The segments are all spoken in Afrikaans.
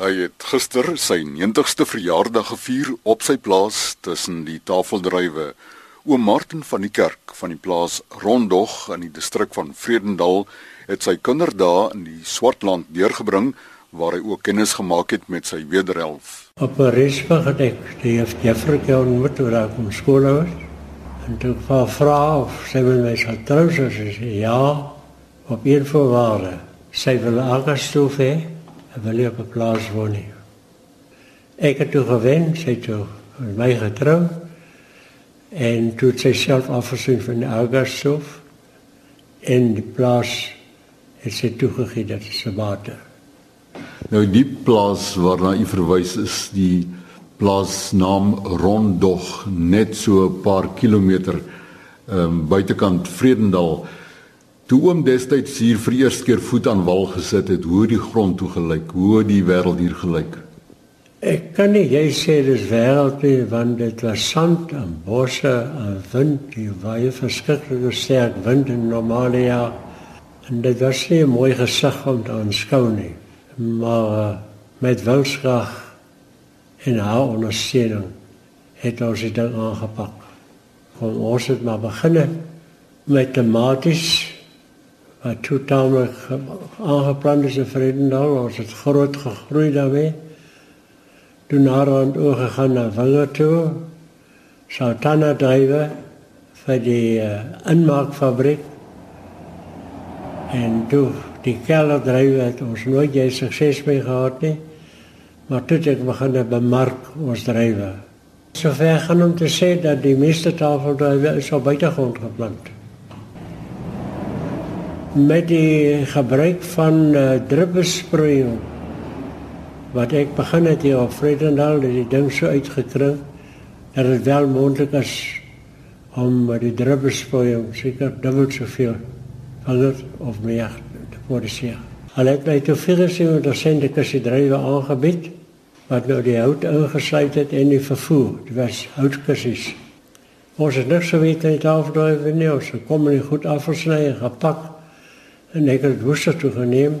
Hy het gister sy 90ste verjaardag gevier op sy plaas tussen die tafeldrywe. Oom Martin van die kerk van die plaas Rondog in die distrik van Vredendal het sy kinderdae in die Swartland deurgebring waar hy ook kennis gemaak het met sy wederhelf. Op 'n respe gedek, die het Juffrou ontmoet toe daar kom skool was. En toe vra vra of sy wil my sal trou, sy sê ja, op een voorwaarde. Sy wil agterstoof hê en wil op 'n plaas woon. Nie. Ek het toe gewen, sy toe met my getrou en toe sy self afgesien van die agterstoof en die plaas het sy toegegee dat dit se bate. Nou die plaas waarna u verwys is die plaasnaam Rondog net so 'n paar kilometer ehm um, buitekant Vredendal. Toe oom destyds hier vir eerste keer voet aan wal gesit het, hoe die grond toe gelyk, hoe die wêreld hier gelyk. Ek kan nie jy sê dis wêreld nie want dit was sand en bosse en wind, die baie verskriklike sterk wind in Normalia. En dit was nie 'n mooi gesig om te aanskou nie maar uh, met wilskrag en haar ondersteuning het ons dit aangepak. Kom ons het maar begin met tomaties wat totaal aangeplant is in Vredendal. Ons het groot gegroei daarmee. Toen naar aan gegaan naar Vinger toe. Sultana drywe vir die uh, inmaakfabriek. En toe die kelder drywe het ons nooit jy sukses mee gehad nie. Maar toe ek begin bemark ons drywe. Sover gaan om te sê dat die meeste tafeldrywe is op buitegrond geplant. Met die gebruik van uh, druppelsproeiing wat ek begin het hier op Vredendal, het die ding so uitgekring dat dit wel moontlik is om die druppelsproeiing seker dubbel soveel hulle of meer produseer. Hulle het my toe gesien dat sende kussie drywe aangebied wat nou die hout ingesluit het en die vervoer. Dit was houtkussies. Ons het niks geweet van die tafeldrywe nie. Ons kom nie goed afgesny en gepak en ek het woester toe geneem.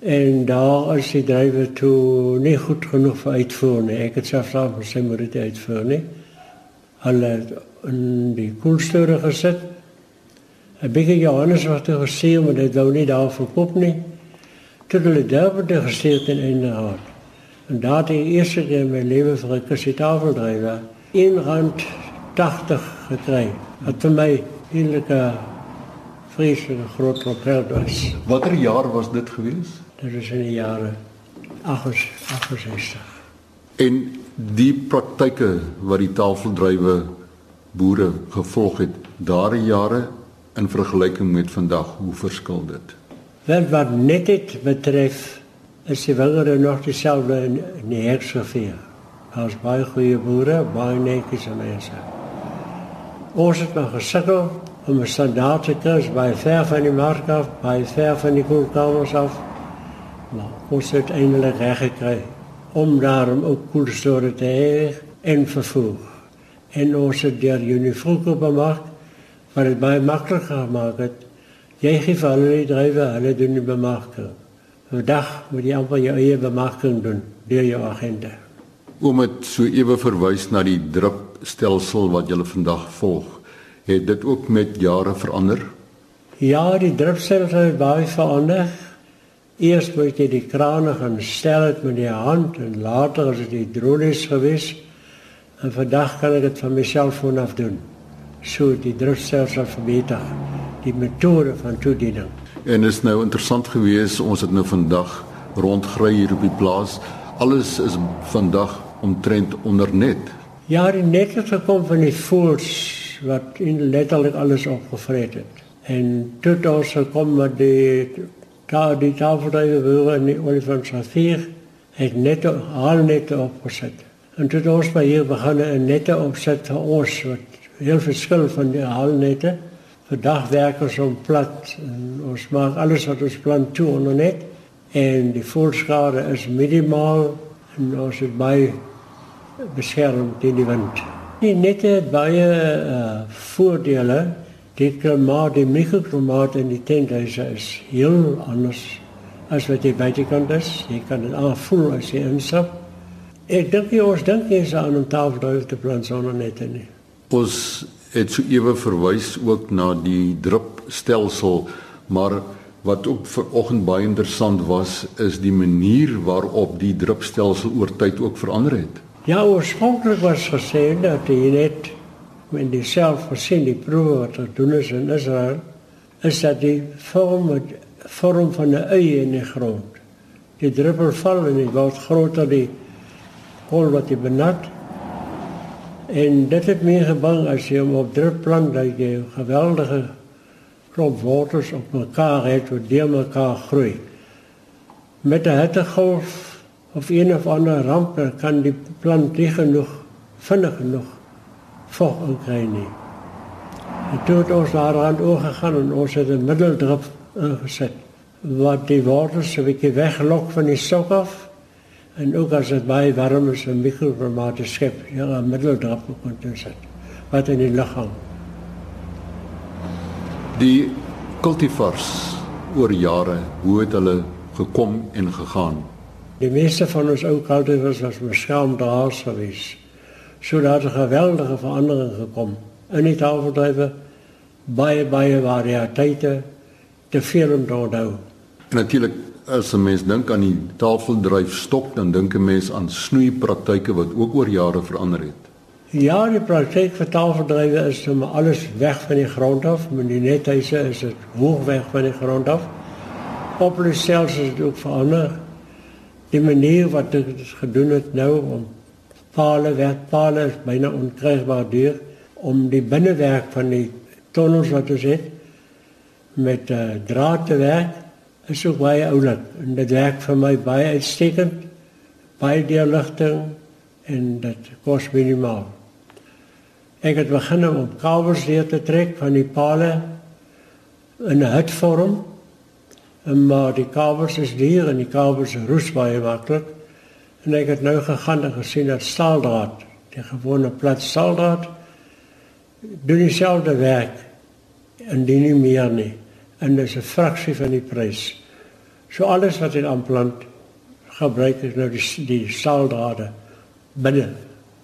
En daar is die drywe toe nie goed genoeg vir uitvoer nie. Ek het self daar vir sy moet dit uitvoer nie. Hulle in die koelstore gesit 'n bietjie Johannes wat hy gesê om dit wou nie daar verkoop nie. Toe hulle daar word gestuur in in haar. En daar die eerste keer in my lewe vir 'n kussitafeldrywer 1 rand 80 gekry. Wat vir my eintlik 'n vreeslike groot geld was. Watter jaar was dit gewees? Dit was in die jare 68. En die praktyke wat die tafeldrywe boere gevolg het daardie jare in vergelyking met vandag, hoe verskil dit? Wel wat net dit betref, is die wingerde nog dieselfde in, in die hersofeer. Daar's baie goeie boere, baie netjiese mense. Ons het nog gesukkel om 'n standaard te kry by ver van die mark af, by ver van die koelkamers af. Maar ons het eintlik reg gekry om daarom ook koelstore te hê en vervoer. En ons het deur Unifruco bemark wat dit baie makliker gemaak het. Jy gee vir hulle die drywe, hulle doen die bemarking. Vandag moet jy amper jou eie bemarking doen deur jou agente. Om dit so ewe verwys na die drupstelsel wat jy vandag volg, het dit ook met jare verander? Ja, die drupstelsel het baie verander. Eers moet jy die krane gaan stel met die hand en later as dit die drolies gewees. En vandag kan ek dit van myself vanaf doen so die drukstelsel verbeter die metode van toediening. En is nou interessant geweest ons het nou vandag rondgry hier op die plaas. Alles is vandag omtrent onder net. Ja, die net het gekom van die voels wat in letterlik alles opgevreet het. En toe ons gekom met die daar die tafeldrywe boere in die olifant safier het net al net opgeset. En toe ons by hier begin 'n nette opset vir ons wat heel verskil van die haalnette. Vandag werk ons om plat en ons maak alles wat ons plan toe onder net en die voorskade is minimaal en ons het baie beskerm teen die wind. Nette het baie uh, voordele. Die klimaat, die mikroklimaat in die tenthuise is heel anders as wat die buitekant is. Jy kan dit aanvoel as jy instap. Ek dink jy ons dink jy is aan 'n tafeldryf te plant sonder net nie. Ons het so ewe verwys ook na die drupstelsel, maar wat ook vanoggend baie interessant was, is die manier waarop die drupstelsel oor tyd ook verander het. Ja, oorspronklik was gesê dat jy net met dieselfde voorsien die proewe wat gedoen is in Israel, is dat die vorm vorm van 'n eie in die grond. Die druppel val en dit word groter die hol wat jy benat. En dit het my gebang as jy hom op drup plant dat jy geweldige klomp wortels op mekaar het wat deur mekaar groei. Met 'n hittegolf of een of ander ramp kan die plant nie genoeg vinnig genoeg vog kry nie. Toe het ons daar aan oorgegaan en ons het 'n middeldrip ingesit wat die wortels 'n bietjie weglok van die sok af en ook as dit baie warm is 'n mikroklimaat skep, ja, 'n middeldrip kon insit wat in die lug hang. Die cultivars oor jare, hoe het hulle gekom en gegaan? Die meeste van ons ou cultivars was beskermde haas geweest. So daar 'n geweldige verandering gekom in die tafeldrywe baie baie variëteite te veel om te onthou. Natuurlik as 'n mens dink aan die tafeldryf stok dan dink 'n mens aan snoeipraktyke wat ook oor jare verander het. Ja, die praktyk vir tafeldrywe is om alles weg van die grond af, met die nethuise is dit hoog weg van die grond af. Op die selfs is dit ook verander. Die manier wat dit gedoen het nou om pale weg pale is byna onkrygbaar duur om die binnewerk van die tonnels wat ons het met uh, draad te werk is ook baie oulik. En dit werk vir my baie uitstekend baie deurligting en dit kos minimaal. Ek het begin om kabels deur te trek van die pale in 'n hutvorm maar die kabels is duur en die kabels roes baie maklik en ek het nou gegaan en gesien dat staaldraad die gewone plat staaldraad doen dieselfde werk en dit nie meer nie en dis 'n fraksie van die prys. So alles wat jy aanplant gebruik is nou die die staaldrade binne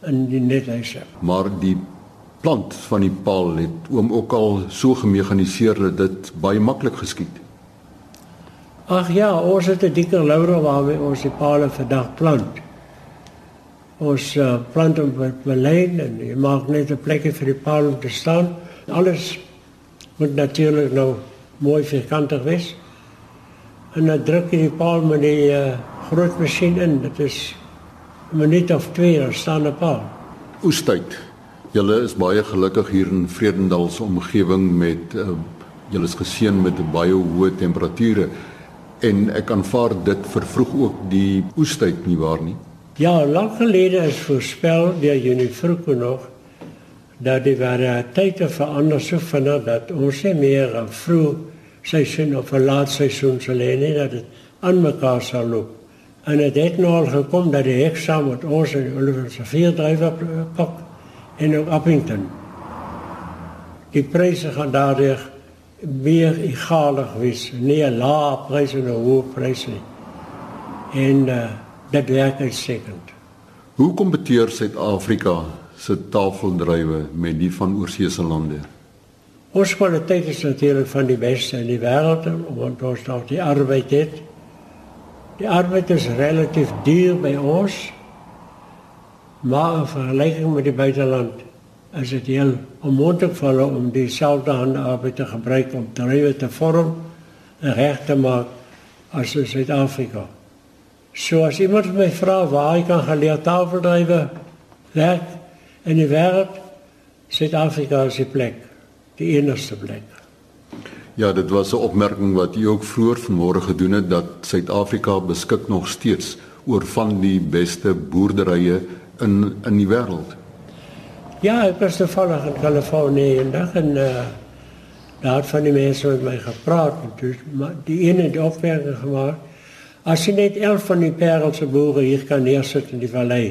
in die nethuise. Maar die plant van die paal het oom ook al so gemekaniseer dat dit baie maklik geskied. Ag ja, ons het 'n dikker laurel waarmee ons die palle vandag plant. Ons uh, plant hom met belyn en jy maak net 'n plekkie vir die paal om te staan. Alles moet natuurlik nou mooi vierkantig wees. En dan druk jy die paal met die uh, groot masjien in. Dit is 'n minuut of 2 dan staan 'n paal. Oestyd. Julle is baie gelukkig hier in Vredendal se omgewing met uh, julle is geseën met baie hoë temperature en ek aanvaar dit vervroeg ook die oestyd nie waar nie. Ja, lank gelede is voorspel deur Vroeg nog dat die variëteite verander so vinnig dat ons nie meer 'n vroeg seisoen of 'n laat seisoen sal hê nie dat dit aan mekaar sal loop. En dit het nou al gekom dat die heksa met ons in Oliver se vier drywer pak en ook Appington. Die pryse gaan daardeur meer egalig wees, nie 'n lae prys en 'n hoë prys nie. En uh, dit werk uitstekend. Hoe kompeteer Suid-Afrika se tafeldrywe met die van oorseese lande? Ons kwaliteit is natuurlik van die beste in die wêreld want ons het die arbeid het. Die arbeid is relatief duur by ons. Maar in vergelyking met die buiteland is dit heel onmoontlik vir hulle om dieselfde handarbeid te gebruik om druiwe te vorm en reg te maak as in Suid-Afrika. So as iemand my vra waar ek kan geleer tafeldrywe werk, in die wêreld Suid-Afrika is die plek, die enigste plek. Ja, dit was 'n opmerking wat u ook vroeër vanmôre gedoen het dat Suid-Afrika beskik nog steeds oor van die beste boerderye in in die wêreld. Ja, ek was toevallig in Kalifornië en dag en uh, daar het van die mense met my gepraat en toe maar die ene het opmerking gemaak as jy net 11 van die parelse boere hier kan neersit in die vallei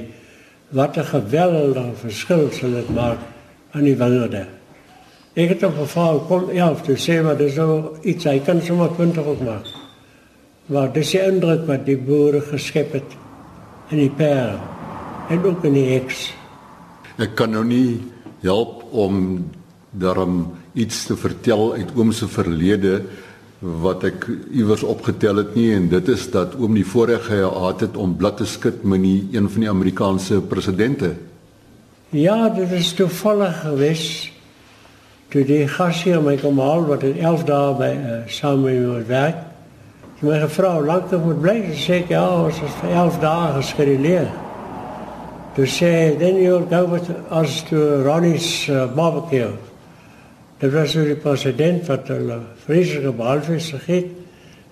wat 'n geweldige verskil sal dit maak aan die wingerde. Ek het op 'n vrou kom 11 te sê maar dis nou iets hy kan sommer punte op maak. Maar dis die indruk wat die boere geskep het in die perd en ook in die heks. Ek kan nou nie help om daarom iets te vertel uit oom se verlede wat ek iewers opgetel het nie en dit is dat oom die voorreg gehad het om blad te skud met nie een van die Amerikaanse presidente. Ja, dit is toevallig geweest toe die gasheer my kom haal wat in 11 dae by uh, met my werk. Sy my gevra hoe lank ek moet bly. Sy sê ja, ons is vir 11 dae geskeduleer. Toe sê then you'll go with us to Ronnie's uh, barbecue. Dit was so die president wat hulle vreeslike baalfees gegee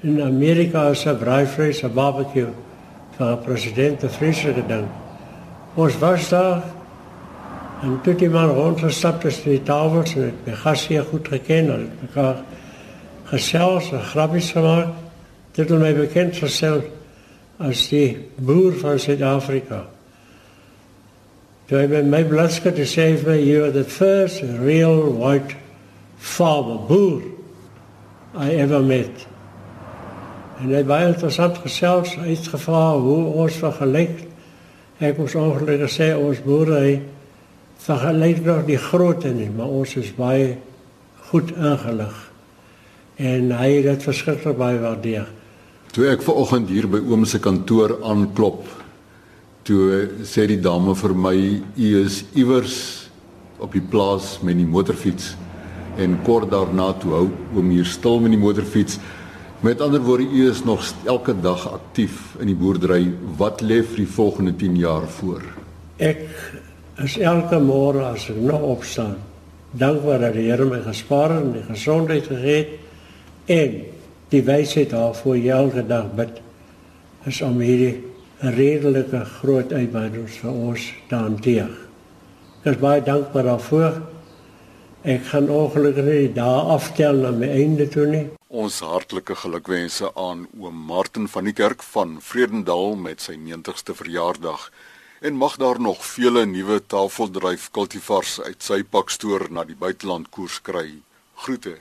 in Amerika is 'n braaivleis 'n barbecue vir 'n president 'n vreeslike ding. Ons was daar En toe die man rondgestap tussen die tafels en het my gasheer goed geken en het mekaar gesels en grappies gemaakt. Dit het my bekend gestel as die boer van Suid-Afrika. Toe hy my bladskat te sê vir my, you are the first real white farmer, boer I ever met. En hy baie interessant gesels, uitgevra hoe ons vergelyk. Ek moes ongelukkig sê ons boere hy vergelyk nog die grootte nie, maar ons is baie goed ingelig. En hy het dit verskriklik baie waardeer. Toe ek ver oggend hier by oom se kantoor aanklop, toe sê die dame vir my, "U is iewers op die plaas met die motorfiets." En kort daarna toe hou oom hier stil met die motorfiets. Met ander woorde, u is nog elke dag aktief in die boerdery. Wat lê vir die volgende 10 jaar voor? Ek is elke môre as ek nog opstaan, dankbaar dat die Here my gespaar en die gesondheid gegee het en die wysheid daarvoor elke dag bid is om hierdie redelike groot uitdagings vir ons te hanteer. Ek is baie dankbaar daarvoor. Ek gaan ongelukkig nie daar aftel na my einde toe nie. Ons hartlike gelukwense aan oom Martin van die kerk van Vredendal met sy 90ste verjaardag en mag daar nog vele nuwe tafeldryf kultivars uit sy pakstoor na die buiteland koers kry. Groete.